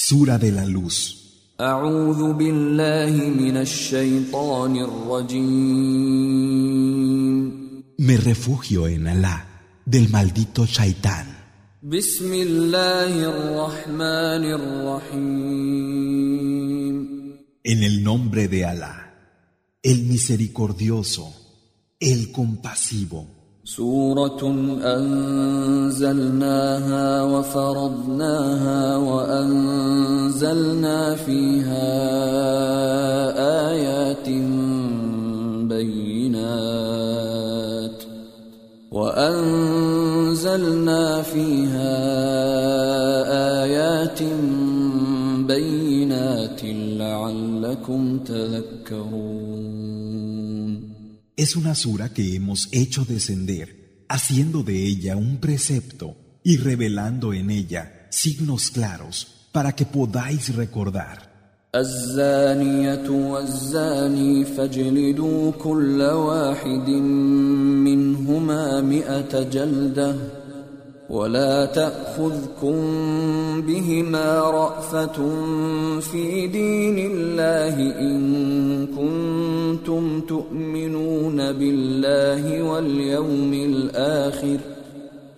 De la Luz. Me refugio en Alá del maldito Shaitán. En el nombre de Alá, el misericordioso, el compasivo. سورة أنزلناها وفرضناها وأنزلنا فيها آيات بينات وأنزلنا فيها آيات بينات لعلكم تذكرون Es una sura que hemos hecho descender, haciendo de ella un precepto y revelando en ella signos claros para que podáis recordar. الزانية والزاني فاجلدوا كل واحد منهما مئة جلدة ولا تأخذكم بهما رأفة في دين الله إن كنتم تؤمنون بالله واليوم الآخر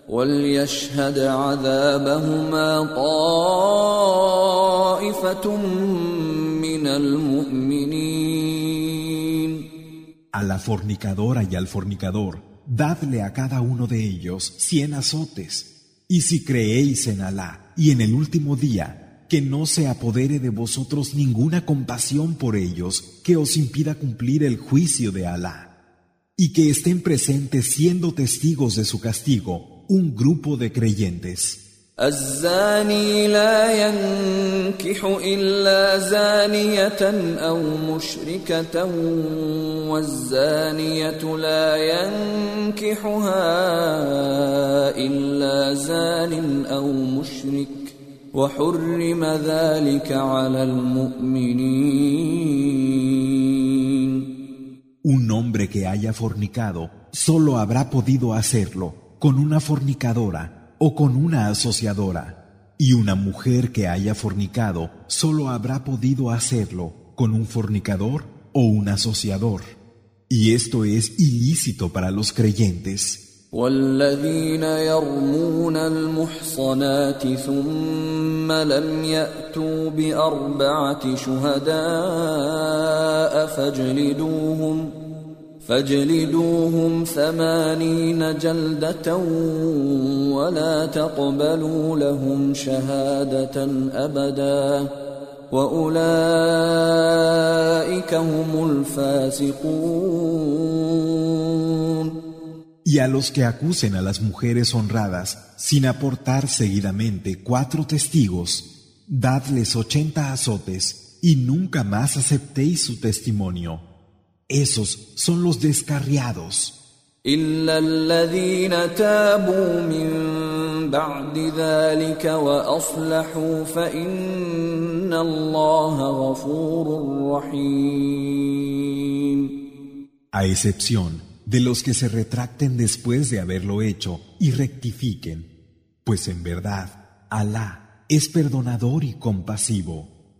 وليشهد عذابهما طائفة من المؤمنين. A la fornicadora y al fornicador, dadle a cada uno de ellos cien azotes. Y si creéis en Alá y en el último día, que no se apodere de vosotros ninguna compasión por ellos que os impida cumplir el juicio de Alá. Y que estén presentes siendo testigos de su castigo un grupo de creyentes. الزاني لا ينكح إلا زانية أو مشركة والزانية لا ينكحها إلا زان أو مشرك. وحرم ذلك على المؤمنين. Un hombre que haya fornicado solo habrá podido hacerlo con una fornicadora. o con una asociadora, y una mujer que haya fornicado solo habrá podido hacerlo con un fornicador o un asociador. Y esto es ilícito para los creyentes. والذين يرمون المحصنات ثم لم يأتوا بأربعة شهداء فاجلدوهم فاجلدوهم ثمانين جلدة ولا تقبلوا لهم شهادة أبدا وأولئك هم الفاسقون Y a los que acusen a las mujeres honradas sin aportar seguidamente cuatro testigos, dadles ochenta azotes y nunca más aceptéis su testimonio. Esos son los descarriados. إلا الذين تابوا من بعد ذلك وأصلحوا فإن الله غفور رحيم A excepción de los que se retracten después de haberlo hecho y rectifiquen, pues en verdad, Alá es perdonador y compasivo.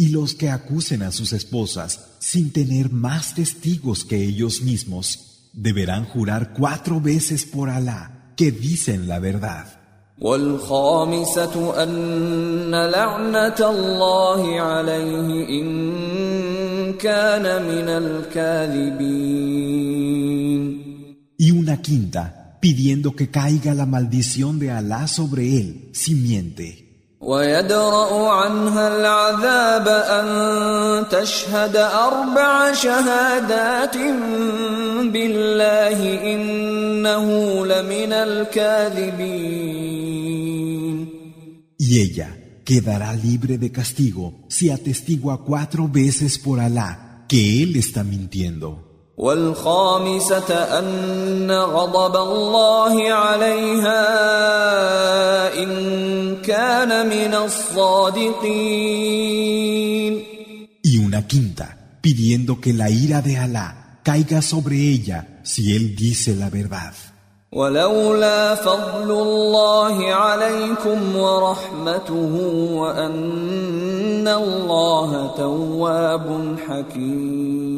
Y los que acusen a sus esposas sin tener más testigos que ellos mismos, deberán jurar cuatro veces por Alá que dicen la verdad. Y una quinta, pidiendo que caiga la maldición de Alá sobre él si miente. ويدرأ عنها العذاب أن تشهد أربع شهادات بالله إنه لمن الكاذبين Y ella, quedará libre de castigo si atestigua cuatro veces por Alá que él está mintiendo. والخامسة أن غضب الله عليها إن كان من الصادقين Y una quinta, pidiendo que la ira de Alá caiga sobre ella si él dice la verdad. ولولا فضل الله عليكم ورحمته وأن الله تواب حكيم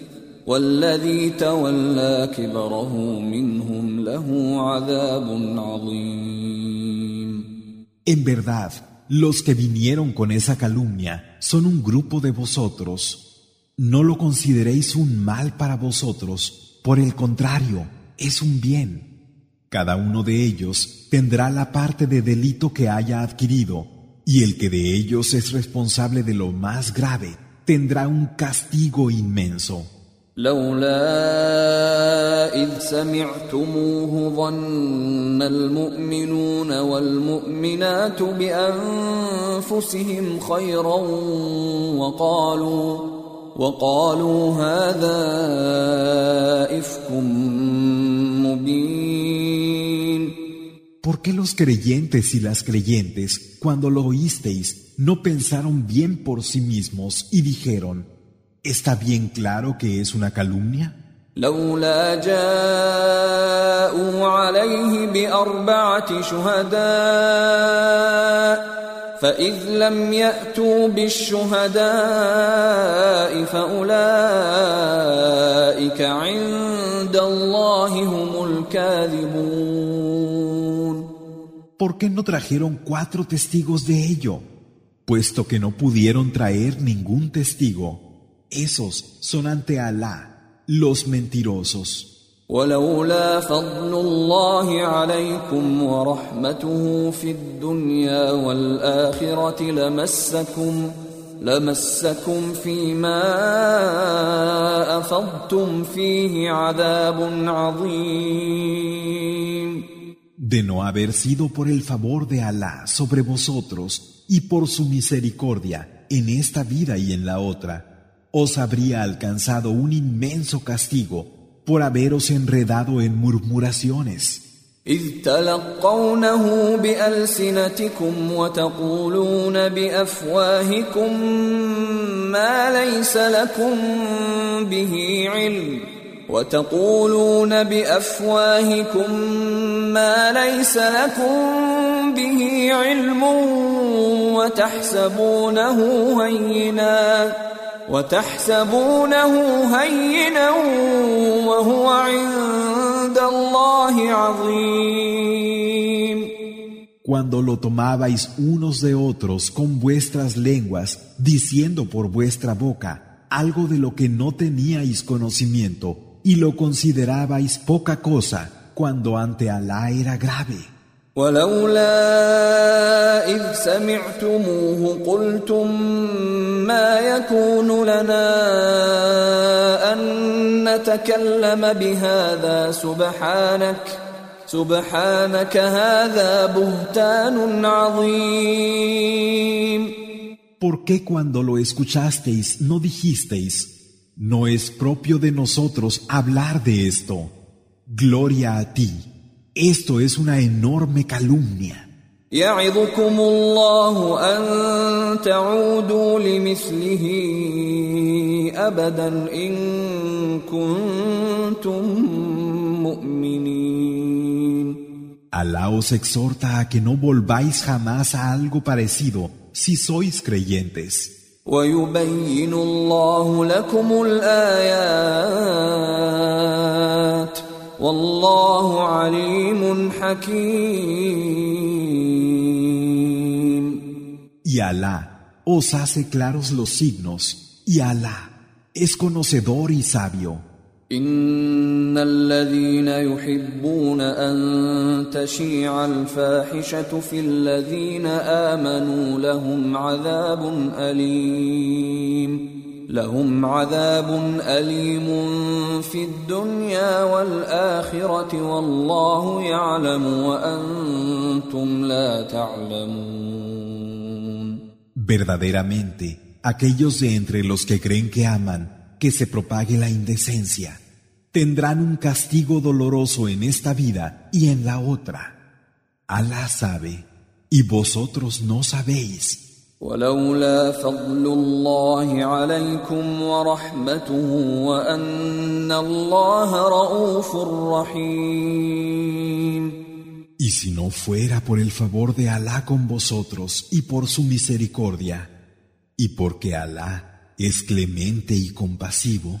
والذي تولى كبره منهم له عذاب عظيم En verdad, los que vinieron con esa calumnia son un grupo de vosotros. No lo consideréis un mal para vosotros, por el contrario, es un bien. Cada uno de ellos tendrá la parte de delito que haya adquirido, y el que de ellos es responsable de lo más grave tendrá un castigo inmenso. لولا إذ سمعتموه ظن المؤمنون والمؤمنات بأنفسهم خيرا وقالوا وقالوا هذا إفك مبين ¿Por qué los creyentes y las creyentes, cuando lo oísteis, no pensaron bien por sí mismos y dijeron, ¿Está bien claro que es una calumnia? لولا جاءوا عليه بأربعة شهداء فإذ لم يأتوا بالشهداء فأولئك عند الله هم الكاذبون ¿Por qué no trajeron cuatro testigos de ello? Puesto que no pudieron traer ningún testigo, esos son ante Alá los mentirosos. ولولا فضل الله عليكم ورحمته في الدنيا والآخرة لمسكم لمسكم فيما أفضتم فيه عذاب عظيم De no haber sido por el favor de Alá sobre vosotros y por su misericordia en esta vida y en la otra, os habría alcanzado un inmenso castigo por haberos enredado en murmuraciones. إذ تلقونه بألسنتكم وتقولون بأفواهكم ما ليس لكم به علم وتقولون بأفواهكم ما ليس لكم به علم وتحسبونه هيناً وتحسبونه هينا وهو عند الله عظيم Cuando lo tomabais unos de otros con vuestras lenguas, diciendo por vuestra boca algo de lo que no teníais conocimiento, y lo considerabais poca cosa, cuando ante Alá era grave. ولولا إذ سمعتموه قلتم ما يكون لنا أن نتكلم بهذا سبحانك سبحانك هذا بهتان عظيم ¿Por qué cuando lo escuchasteis no dijisteis, no es propio de nosotros hablar de esto? Gloria a ti. Esto es una enorme calumnia. يعظكم الله أن تعودوا لمثله أبدا إن كنتم مؤمنين Alá os exhorta a que no volváis jamás a algo parecido si sois creyentes. ويبين الله لكم الآيات والله عليم حكيم Alá os hace claros los signos, y Alá es conocedor y sabio. إن الذين يحبون أن تشيع الفاحشة في الذين آمنوا لهم عذاب أليم لهم عذاب أليم في الدنيا والآخرة والله يعلم وأنتم لا تعلمون Verdaderamente, aquellos de entre los que creen que aman que se propague la indecencia tendrán un castigo doloroso en esta vida y en la otra. Alá sabe, y vosotros no sabéis. ولولا فضل الله عليكم ورحمته وأن الله رؤوف رحيم Y si no fuera por el favor de Alá con vosotros y por su misericordia, y porque Alá es clemente y compasivo,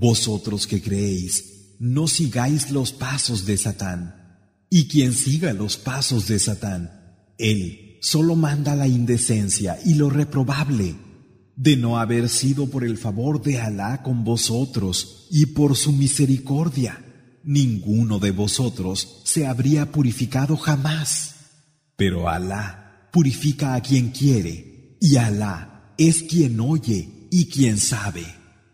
Vosotros que creéis, no sigáis los pasos de Satán. Y quien siga los pasos de Satán, él solo manda la indecencia y lo reprobable, de no haber sido por el favor de Alá con vosotros y por su misericordia. Ninguno de vosotros se habría purificado jamás. Pero Alá purifica a quien quiere, y Alá es quien oye y quien sabe.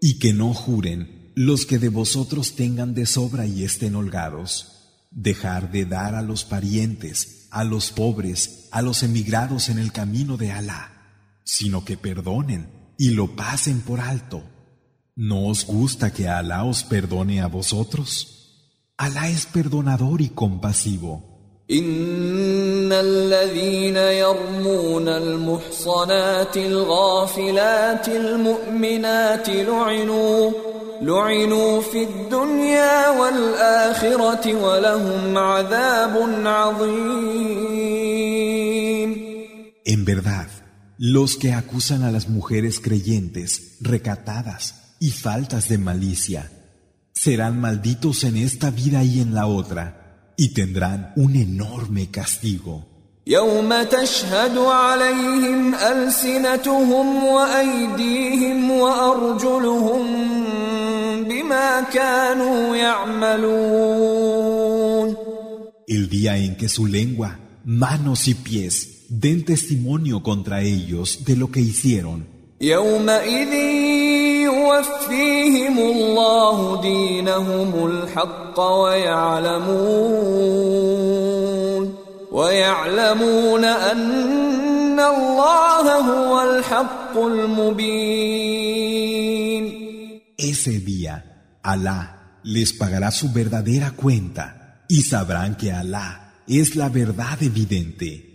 Y que no juren los que de vosotros tengan de sobra y estén holgados. Dejar de dar a los parientes, a los pobres, a los emigrados en el camino de Alá, sino que perdonen y lo pasen por alto. ¿No os gusta que Alá os perdone a vosotros? Alá es perdonador y compasivo. ان الذين يرمون المحصنات الغافلات المؤمنات لعنوا لعنوا في الدنيا والاخره ولهم عذاب عظيم En verdad, los que acusan a las mujeres creyentes, recatadas y faltas de malicia, serán malditos en esta vida y en la otra y tendrán un enorme castigo. يوم تشهد عليهم ألسنتهم وأيديهم وأرجلهم بما كانوا يعملون El día en que su lengua, manos y pies den testimonio contra ellos de lo que hicieron. يومئذ يوفيهم الله دينهم الحق ويعلمون ويعلمون أن الله هو الحق المبين Ese día, Alá les pagará su verdadera cuenta y sabrán que Alá es la verdad evidente.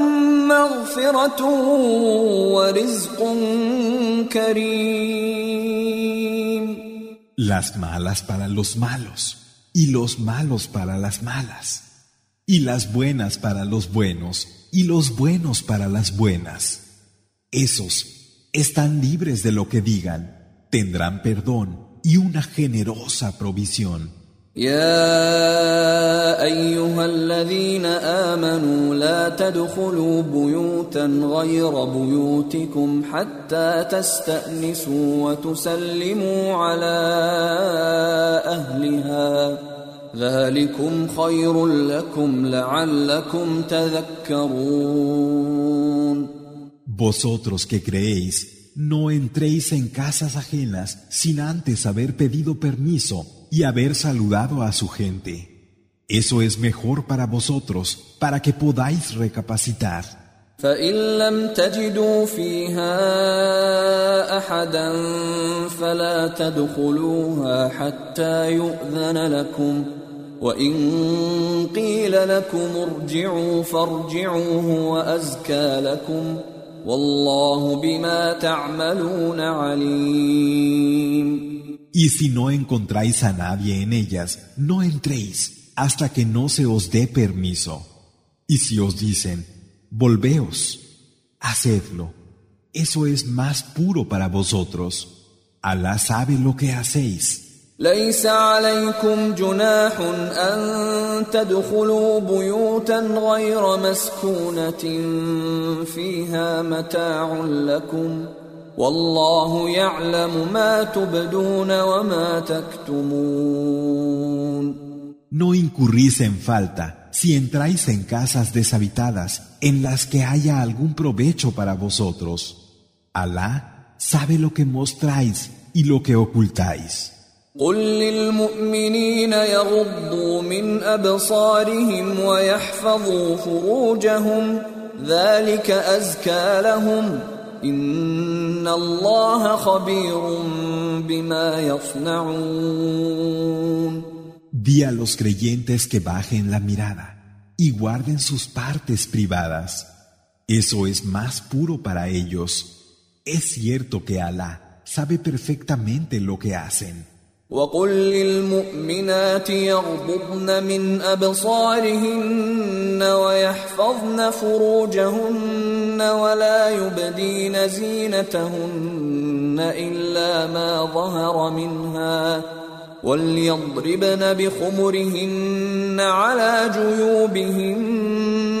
مغفرة ورزق كريم Las malas para los malos y los malos para las malas y las buenas para los buenos y los buenos para las buenas. Esos están libres de lo que digan, tendrán perdón y una generosa provisión. يا أيها الذين آمنوا لا تدخلوا بيوتا غير بيوتكم حتى تستأنسوا وتسلموا على أهلها. ذلكم خير لكم لعلكم تذكرون. Vosotros que creéis No entréis en casas ajenas sin antes haber pedido permiso y haber saludado a su gente. Eso es mejor para vosotros, para que podáis recapacitar. فإن لم تجدوا فيها أحدا فلا تدخلوها حتى يؤذن لكم وإن قيل لكم ارجعوا فارجعوا هو أزكى لكم Y si no encontráis a nadie en ellas, no entréis hasta que no se os dé permiso. Y si os dicen, volveos, hacedlo. Eso es más puro para vosotros. Alá sabe lo que hacéis. ليس عليكم جناح ان تدخلوا بيوتا غير مسكونه فيها متاع لكم والله يعلم ما تبدون وما تكتمون No incurrís en falta si entráis en casas deshabitadas en las que haya algún provecho para vosotros. Alá sabe lo que mostráis y lo que ocultáis. قل للمؤمنين يغضوا من ابصارهم ويحفظوا فروجهم ذلك ازكى لهم Di a los creyentes que bajen la mirada y guarden sus partes privadas. Eso es más puro para ellos. Es cierto que Alá sabe perfectamente lo que hacen. وقل للمؤمنات يغضضن من أبصارهن ويحفظن فروجهن ولا يبدين زينتهن إلا ما ظهر منها وليضربن بخمرهن على جيوبهن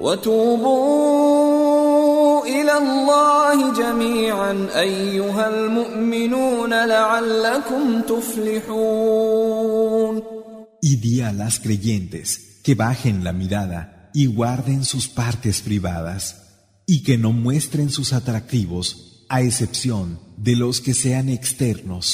وتوبوا إلى الله جميعا أيها المؤمنون لعلكم تفلحون Y di a las creyentes que bajen la mirada y guarden sus partes privadas y que no muestren sus atractivos a excepción de los que sean externos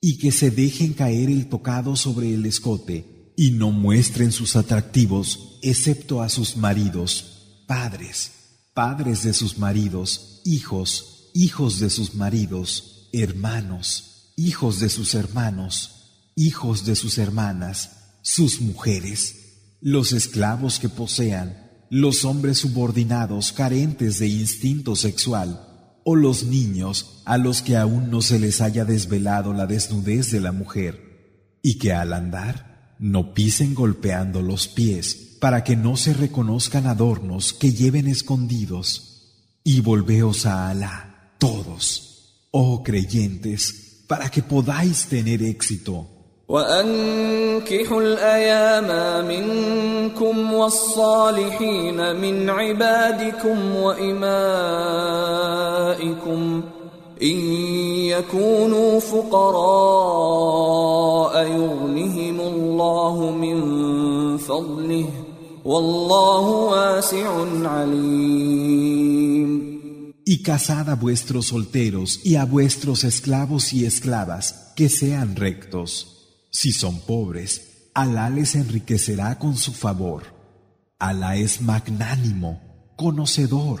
y que se dejen caer el tocado sobre el escote y no muestren sus atractivos excepto a sus maridos, padres, padres de sus maridos, hijos, hijos de sus maridos, hermanos, hijos de sus hermanos, hijos de sus hermanas, sus mujeres, los esclavos que posean, los hombres subordinados carentes de instinto sexual, o los niños a los que aún no se les haya desvelado la desnudez de la mujer, y que al andar no pisen golpeando los pies para que no se reconozcan adornos que lleven escondidos. Y volveos a Alá, todos, oh creyentes, para que podáis tener éxito. وأنكحوا الأيام منكم والصالحين من عبادكم وإمائكم إن يكونوا فقراء يغنهم الله من فضله والله واسع عليم Y casad a vuestros solteros y a vuestros esclavos y esclavas que sean rectos. Si son pobres, Alá les enriquecerá con su favor. Alá es magnánimo, conocedor.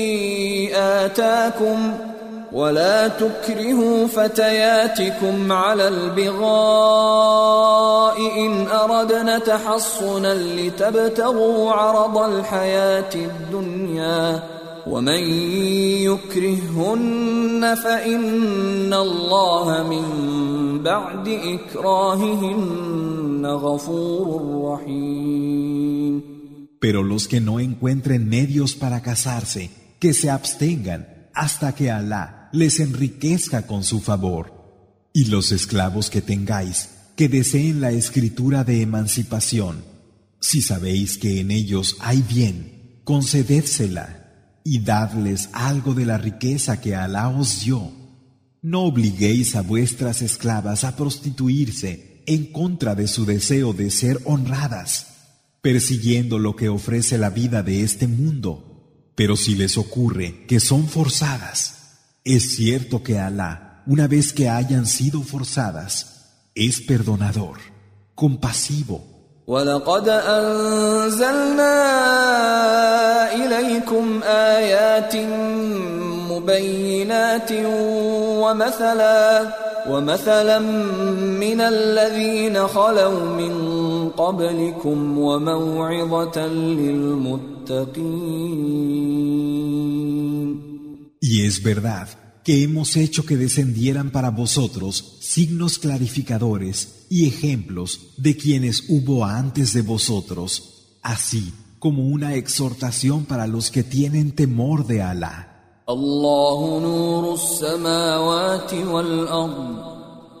أتاكم ولا تكرهوا فتياتكم على البغاء إن أردنا تحصنا لتبتغوا عرض الحياة الدنيا ومن يكرههن فإن الله من بعد إكراههن غفور رحيم. Pero los que no encuentren medios para casarse, que se abstengan hasta que Alá les enriquezca con su favor. Y los esclavos que tengáis, que deseen la escritura de emancipación, si sabéis que en ellos hay bien, concedédsela y dadles algo de la riqueza que Alá os dio. No obliguéis a vuestras esclavas a prostituirse en contra de su deseo de ser honradas, persiguiendo lo que ofrece la vida de este mundo. Pero si les ocurre que son forzadas, es cierto que Alá, una vez que hayan sido forzadas, es perdonador, compasivo. ولقد أنزلنا إليكم آيات مبينات ومثلا ومثلا من الذين خلوا من قبلكم وموعظة للمتقين Y es verdad que hemos hecho que descendieran para vosotros signos clarificadores y ejemplos de quienes hubo antes de vosotros, así como una exhortación para los que tienen temor de Alá.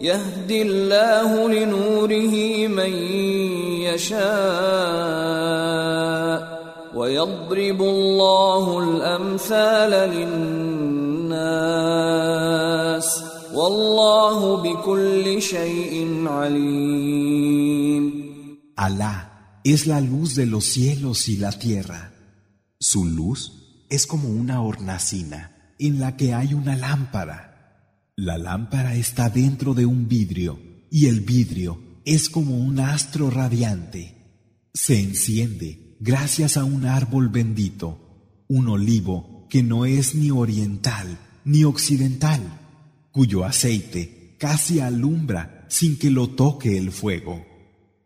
يهدي الله لنوره من يشاء ويضرب الله الامثال للناس والله بكل شيء عليم Alá es la luz de los cielos y la tierra. Su luz es como una hornacina en la que hay una lámpara. La lámpara está dentro de un vidrio y el vidrio es como un astro radiante. Se enciende gracias a un árbol bendito, un olivo que no es ni oriental ni occidental, cuyo aceite casi alumbra sin que lo toque el fuego.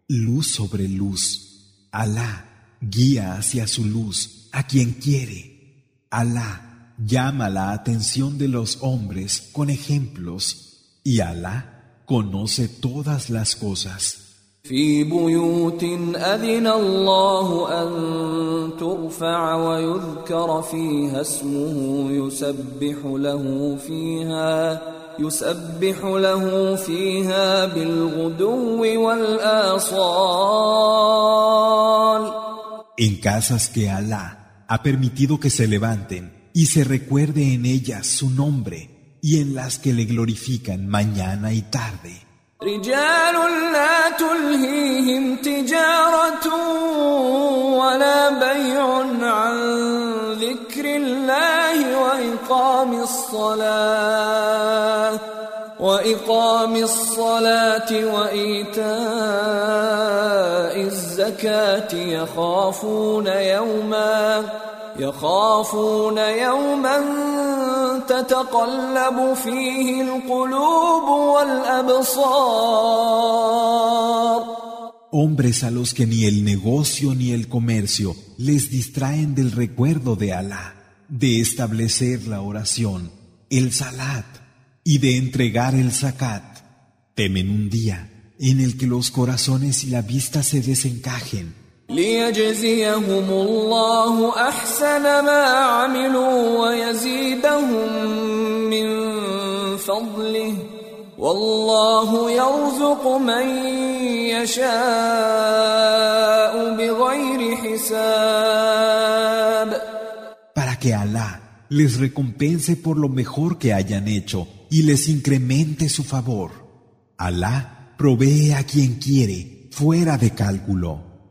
Luz sobre luz. Alá guía hacia su luz a quien quiere. Alá llama la atención de los hombres con ejemplos y Alá conoce todas las cosas. في بيوت أذن الله أن ترفع ويذكر فيها اسمه يسبح له فيها يسبح له فيها بالغدو والآصال En casas que Alá ha permitido que se levanten y se recuerde en ellas su nombre y en las que le glorifican mañana y tarde. رجال لا تلهيهم تجارة ولا بيع عن ذكر الله وإقام الصلاة وإقام الصلاة وإيتاء الزكاة يخافون يوما يخافون يوما تتقلب فيه القلوب والأبصار Hombres a los que ni el negocio ni el comercio les distraen del recuerdo de Alá, de establecer la oración, el salat y de entregar el zakat. Temen un día en el que los corazones y la vista se desencajen ليجزيهم الله احسن ما عملوا ويزيدهم من فضله والله يرزق من يشاء بغير حساب para que Alá les recompense por lo mejor que hayan hecho y les incremente su favor. Alá provee a quien quiere fuera de cálculo.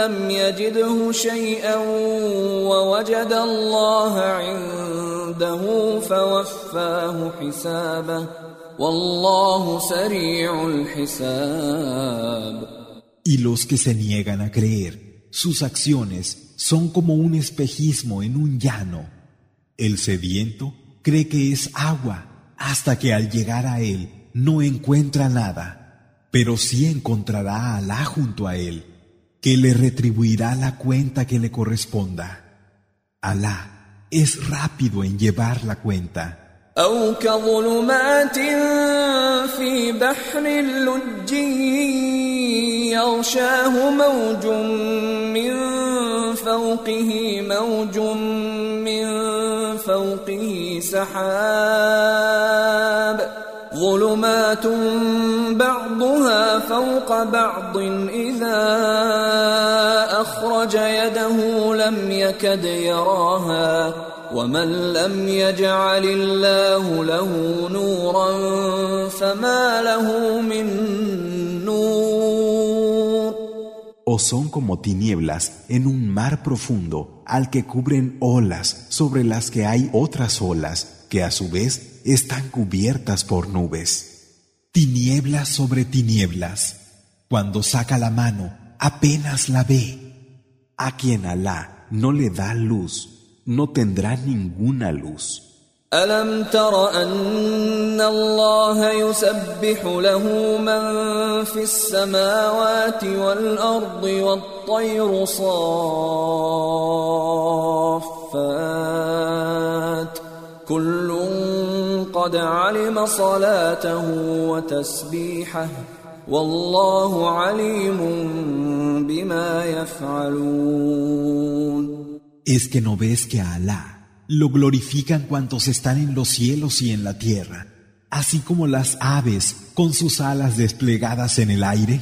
لم يجده شيئا ووجد الله عنده فوفاه حسابه والله سريع الحساب Y los que se niegan a creer, sus acciones son como un espejismo en un llano. El sediento cree que es agua hasta que al llegar a él no encuentra nada, pero sí encontrará a Alá junto a él, que le retribuirá la cuenta que le corresponda. Alá es rápido en llevar la cuenta. أو كظلمات في بحر لج يغشاه موج من فوقه موج من فوقه سحاب ظلمات بعضها فوق بعض إذا أخرج يده لم يكد يراها ومن لم يجعل الله له نورا فما له من نور O son como tinieblas en un mar profundo al que cubren olas sobre las que hay otras olas que a su vez están cubiertas por nubes. Tinieblas sobre tinieblas. Cuando saca la mano, apenas la ve. A quien Alá no le da luz, no tendrá ninguna luz. ألم تر أن الله يسبح له من في السماوات والأرض والطير صافات كل قد علم صلاته وتسبيحه والله عليم بما يفعلون ¿Es que no ves que a Alá lo glorifican cuantos están en los cielos y en la tierra, así como las aves con sus alas desplegadas en el aire?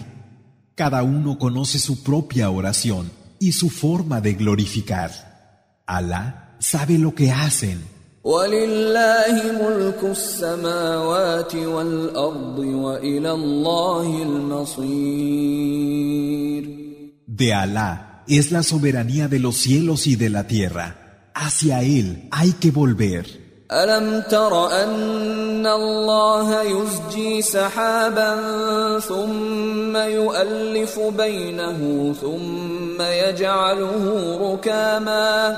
Cada uno conoce su propia oración y su forma de glorificar. Alá sabe lo que hacen ولله ملك السماوات والأرض وإلى الله المصير De Alá es la soberanía de los cielos y de la tierra. Hacia Él hay que volver. ألم تر أن الله يزجي سحابا ثم يؤلف بينه ثم يجعله ركاما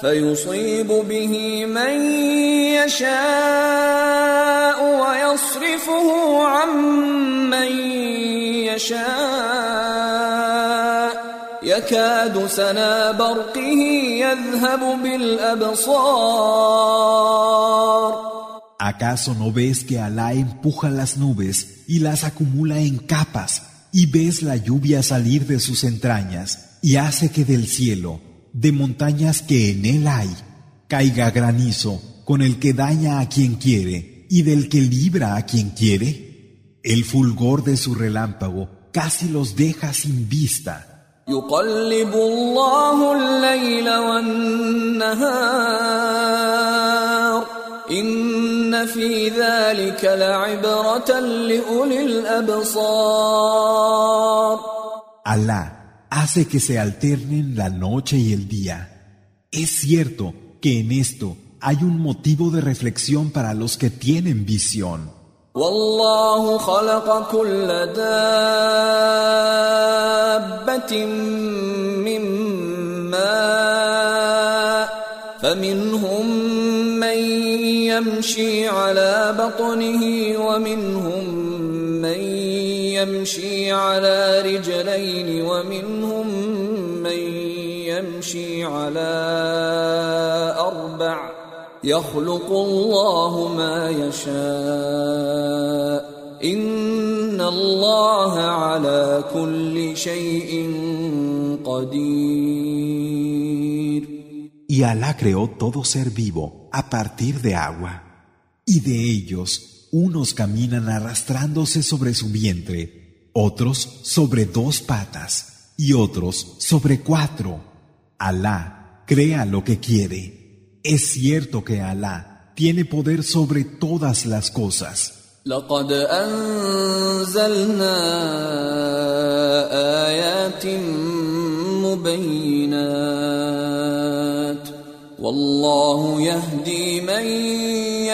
فيصيب به من يشاء ويصرفه عن من يشاء يكاد سنا برقه يذهب بالابصار ¿Acaso no ves que Alá empuja las nubes y las acumula en capas y ves la lluvia salir de sus entrañas y hace que del cielo, de montañas que en él hay, caiga granizo con el que daña a quien quiere y del que libra a quien quiere? El fulgor de su relámpago casi los deja sin vista. Alá hace que se alternen la noche y el día. Es cierto que en esto hay un motivo de reflexión para los que tienen visión. يمشي على بطنه ومنهم من يمشي على رجلين ومنهم من يمشي على أربع يخلق الله ما يشاء إن الله على كل شيء قدير Y Alá creó todo ser vivo a partir de agua. Y de ellos, unos caminan arrastrándose sobre su vientre, otros sobre dos patas y otros sobre cuatro. Alá crea lo que quiere. Es cierto que Alá tiene poder sobre todas las cosas. والله يهدي من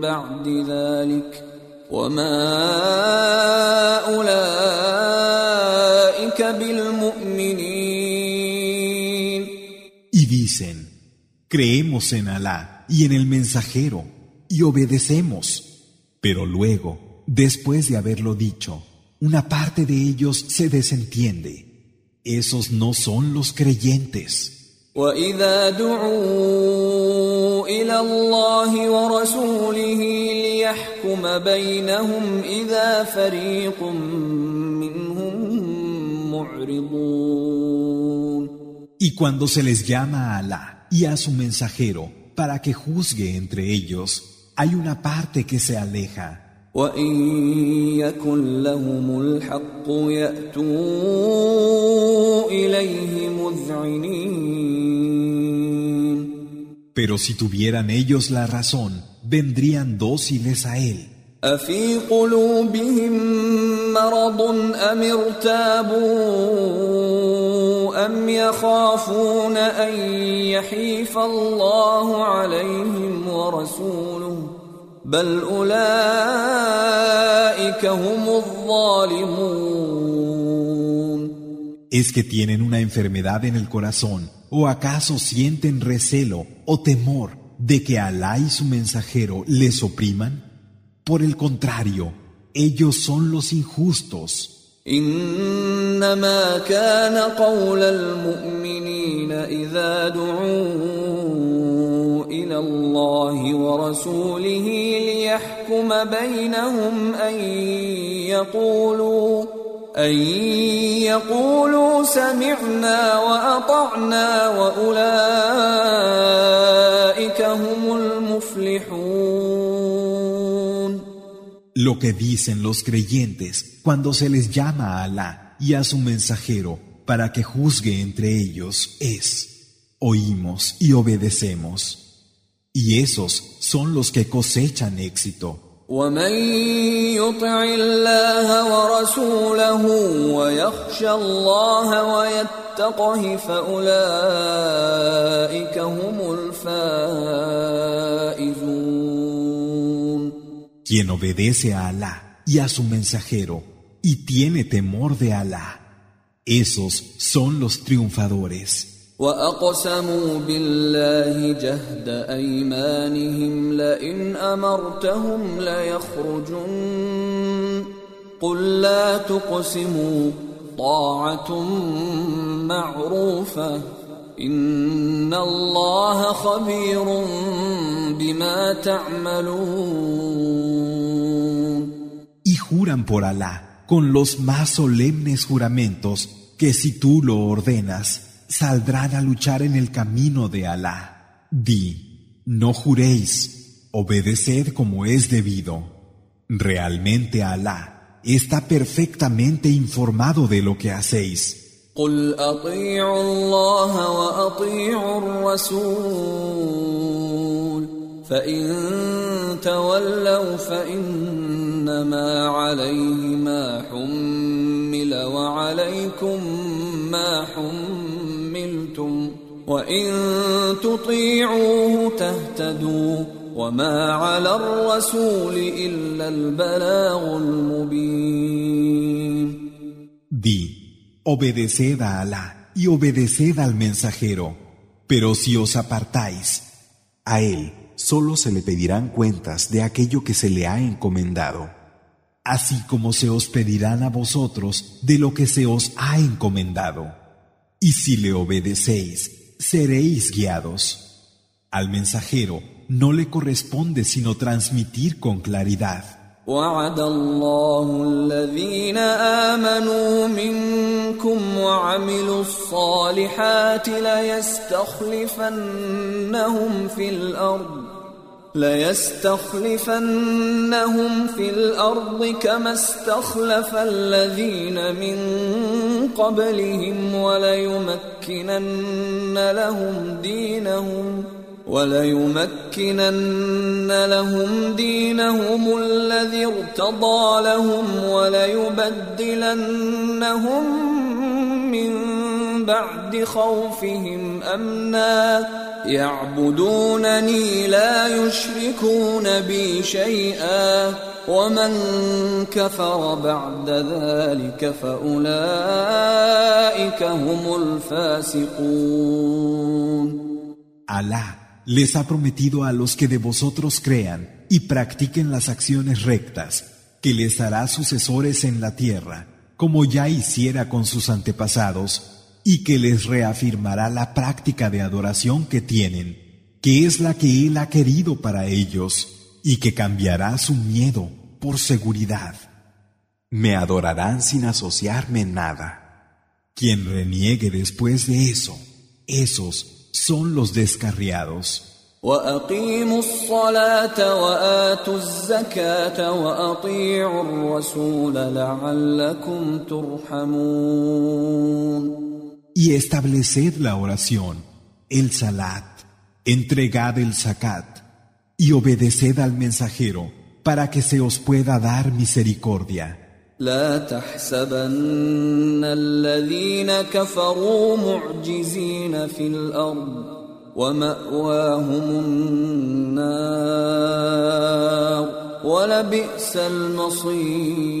بعد ذلك وما أولئك بالمؤمنين Y dicen, creemos en Alá y en el mensajero y obedecemos. Pero luego, después de haberlo dicho, una parte de ellos se desentiende. Esos no son los creyentes. وإذا دعوا إلى الله ورسوله ليحكم بينهم إذا فريق منهم معرضون Y cuando se les llama a Alá y a su mensajero para que juzgue entre ellos, hay una parte que se aleja. وإن يكن لهم الحق يأتوا إليه مذعنين Pero si tuvieran ellos la razón, vendrían dóciles a él. أفي قلوبهم مرض أم ارتابوا أم يخافون أن يحيف الله عليهم ورسوله بل أولئك هم الظالمون ¿Es que tienen una enfermedad en el corazón o acaso sienten recelo o temor de que Alá y su mensajero les opriman? Por el contrario, ellos son los injustos. إنما كان قول المؤمنين إذا دعوا إلى الله ورسوله ليحكم بينهم أن يقولوا أن يقولوا سمعنا وأطعنا وأولئك هم المفلحون Lo que dicen los creyentes cuando se les llama a Alá y a su mensajero para que juzgue entre ellos es, oímos y obedecemos. Y esos son los que cosechan éxito. ومن يطع الله ورسوله ويخشى الله ويتقه فأولئك هم الفائزون Quien obedece a Alá y a su mensajero y tiene temor de Alá, esos son los triunfadores. وأقسموا بالله جهد أيمانهم لئن أمرتهم ليخرجن. قل لا تقسموا طاعة معروفة. إن الله خبير بما تعملون. Y juran por Alá con los más solemnes juramentos que si tú lo ordenas, saldrán a luchar en el camino de Alá. Di, no juréis, obedeced como es debido. Realmente Alá está perfectamente informado de lo que hacéis. قل اطيعوا الله واطيعوا الرسول فان تولوا فانما عليه ما حمل وعليكم ما حملتم وان تطيعوه تهتدوا وما على الرسول الا البلاغ المبين Di, obedeced a Alá y obedeced al mensajero. Pero si os apartáis, A él solo se le pedirán cuentas de aquello que se le ha encomendado. así como se os pedirán a vosotros de lo que se os ha encomendado. Y si le obedecéis, seréis guiados. Al mensajero no le corresponde sino transmitir con claridad. وعد الله الذين آمنوا منكم وعملوا الصالحات ليستخلفنهم في الأرض ليستخلفنهم في الأرض كما استخلف الذين من قبلهم وليمكنن لهم دينهم وليمكنن لهم دينهم الذي ارتضى لهم وليبدلنهم من بعد خوفهم أمنا يعبدونني لا يشركون بي شيئا ومن كفر بعد ذلك فاولئك هم الفاسقون Alá les ha prometido a los que de vosotros crean y practiquen las acciones rectas, que les hará sucesores en la tierra, como ya hiciera con sus antepasados, y que les reafirmará la práctica de adoración que tienen, que es la que Él ha querido para ellos, y que cambiará su miedo por seguridad. Me adorarán sin asociarme nada. Quien reniegue después de eso, esos son los descarriados. واقيموا الصلاه واتوا الزكاه واطيعوا الرسول لعلكم ترحمون Y estableced la oración, el salat, entregad el zakat, y obedeced al mensajero para que se os pueda dar misericordia. لا تحسبن الذين كفروا معجزين في الارض ومأواهم النار ولبئس المصير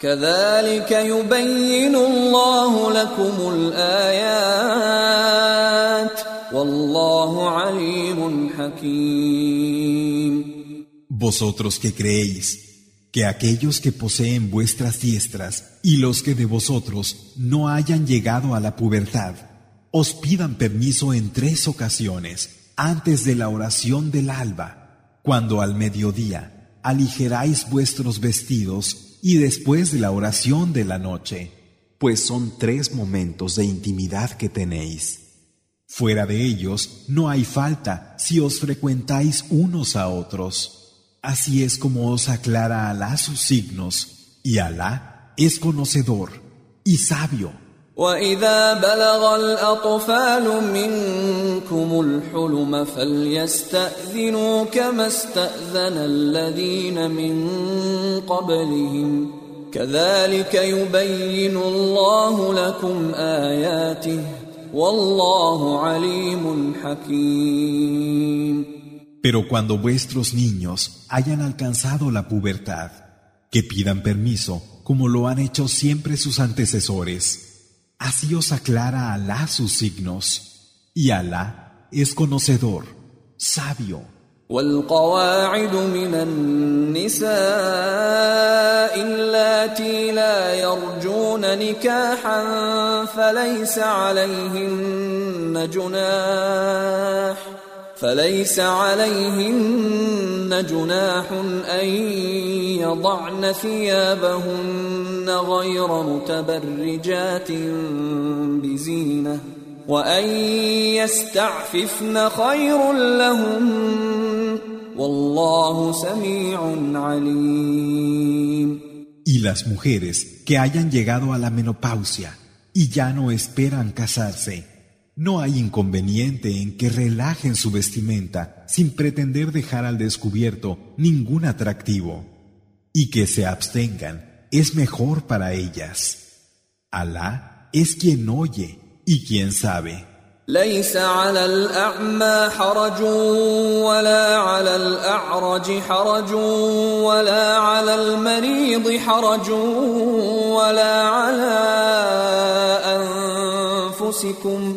كذلك يبين الله لكم الآيات والله عليم حكيم Vosotros que creéis que aquellos que poseen vuestras diestras y los que de vosotros no hayan llegado a la pubertad os pidan permiso en tres ocasiones antes de la oración del alba, cuando al mediodía aligeráis vuestros vestidos y después de la oración de la noche, pues son tres momentos de intimidad que tenéis. Fuera de ellos no hay falta si os frecuentáis unos a otros. Así es como os aclara Alá sus signos, y Alá es conocedor y sabio. واذا بلغ الاطفال منكم الحلم فليستاذنوا كما استاذن الذين من قبلهم كذلك يبين الله لكم اياته والله عليم حكيم Pero cuando vuestros niños hayan alcanzado la pubertad, que pidan permiso como lo han hecho siempre sus antecesores. Así os aclara Alá sus signos, y Alá es conocedor, sabio. والقواعد من النساء اللاتي لا يرجون نكاحا فليس عليهن جناح فليس عليهن جناح أن يضعن ثيابهن غير متبرجات بزينة وأن يستعففن خير لهم والله سميع عليم. Y las mujeres que hayan llegado a la menopausia y ya no esperan casarse No hay inconveniente en que relajen su vestimenta sin pretender dejar al descubierto ningún atractivo y que se abstengan es mejor para ellas. Alá es quien oye y quien sabe. ليس على الأعمى حرج ولا على الأعرج حرج ولا على المريض حرج ولا على أنفسكم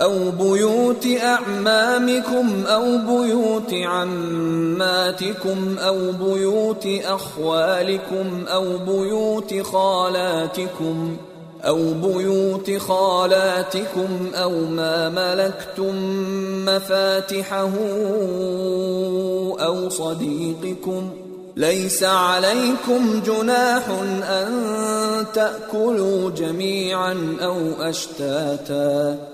أو بيوت أعمامكم أو بيوت عماتكم أو بيوت أخوالكم أو بيوت خالاتكم أو بيوت خالاتكم أو ما ملكتم مفاتحه أو صديقكم ليس عليكم جناح أن تأكلوا جميعا أو أشتاتا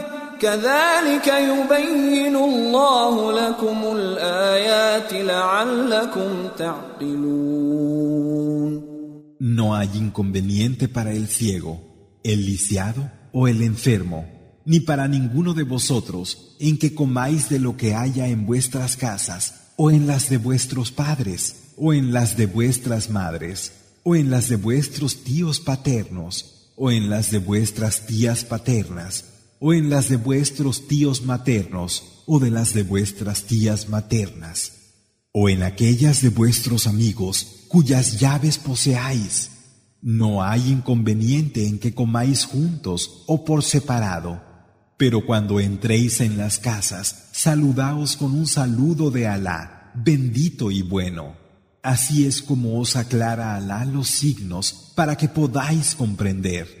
كذلك يبين الله لكم الآيات لعلكم تعقلون No hay inconveniente para el ciego, el lisiado o el enfermo, ni para ninguno de vosotros en que comáis de lo que haya en vuestras casas o en las de vuestros padres o en las de vuestras madres o en las de vuestros tíos paternos o en las de vuestras tías paternas o en las de vuestros tíos maternos o de las de vuestras tías maternas o en aquellas de vuestros amigos cuyas llaves poseáis. No hay inconveniente en que comáis juntos o por separado, pero cuando entréis en las casas, saludaos con un saludo de Alá, bendito y bueno. Así es como os aclara Alá los signos para que podáis comprender.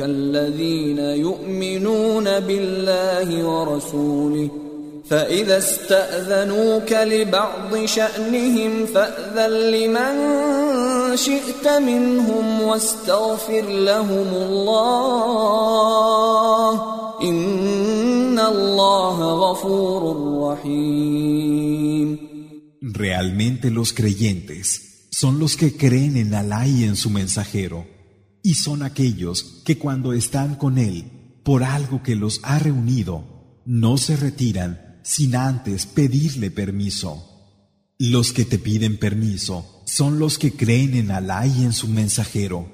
الذين يؤمنون بالله ورسوله فإذا استأذنوك لبعض شأنهم فأذن لمن شئت منهم واستغفر لهم الله إن الله غفور رحيم. Realmente los creyentes son los que creen en Alá y en su mensajero, y son aquellos que cuando están con Él por algo que los ha reunido, no se retiran sin antes pedirle permiso. Los que te piden permiso son los que creen en Alá y en su mensajero,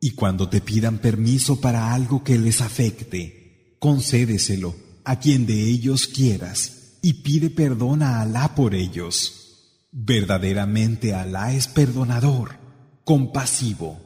y cuando te pidan permiso para algo que les afecte, concédeselo a quien de ellos quieras y pide perdón a Alá por ellos. Verdaderamente Alá es perdonador, compasivo.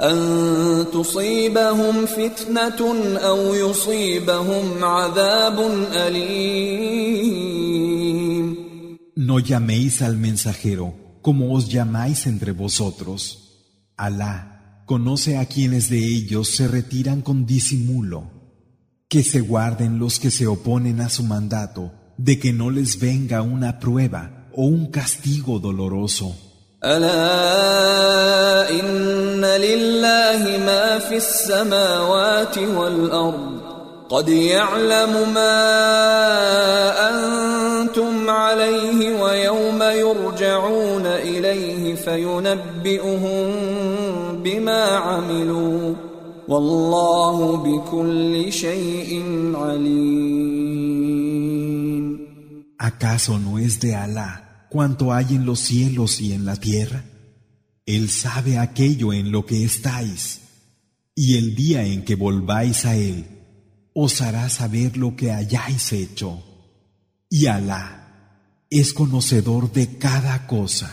ان تصيبهم فتنه او يصيبهم عذاب اليم No llaméis al mensajero como os llamáis entre vosotros. Alá conoce a quienes de ellos se retiran con disimulo. Que se guarden los que se oponen a su mandato, de que no les venga una prueba o un castigo doloroso. ألا إن لله ما في السماوات والأرض قد يعلم ما أنتم عليه ويوم يرجعون إليه فينبئهم بما عملوا والله بكل شيء عليم. ¿Acaso no es de Alá cuanto hay en los cielos y en la tierra? Él sabe aquello en lo que estáis, y el día en que volváis a Él, os hará saber lo que hayáis hecho. Y Alá es conocedor de cada cosa.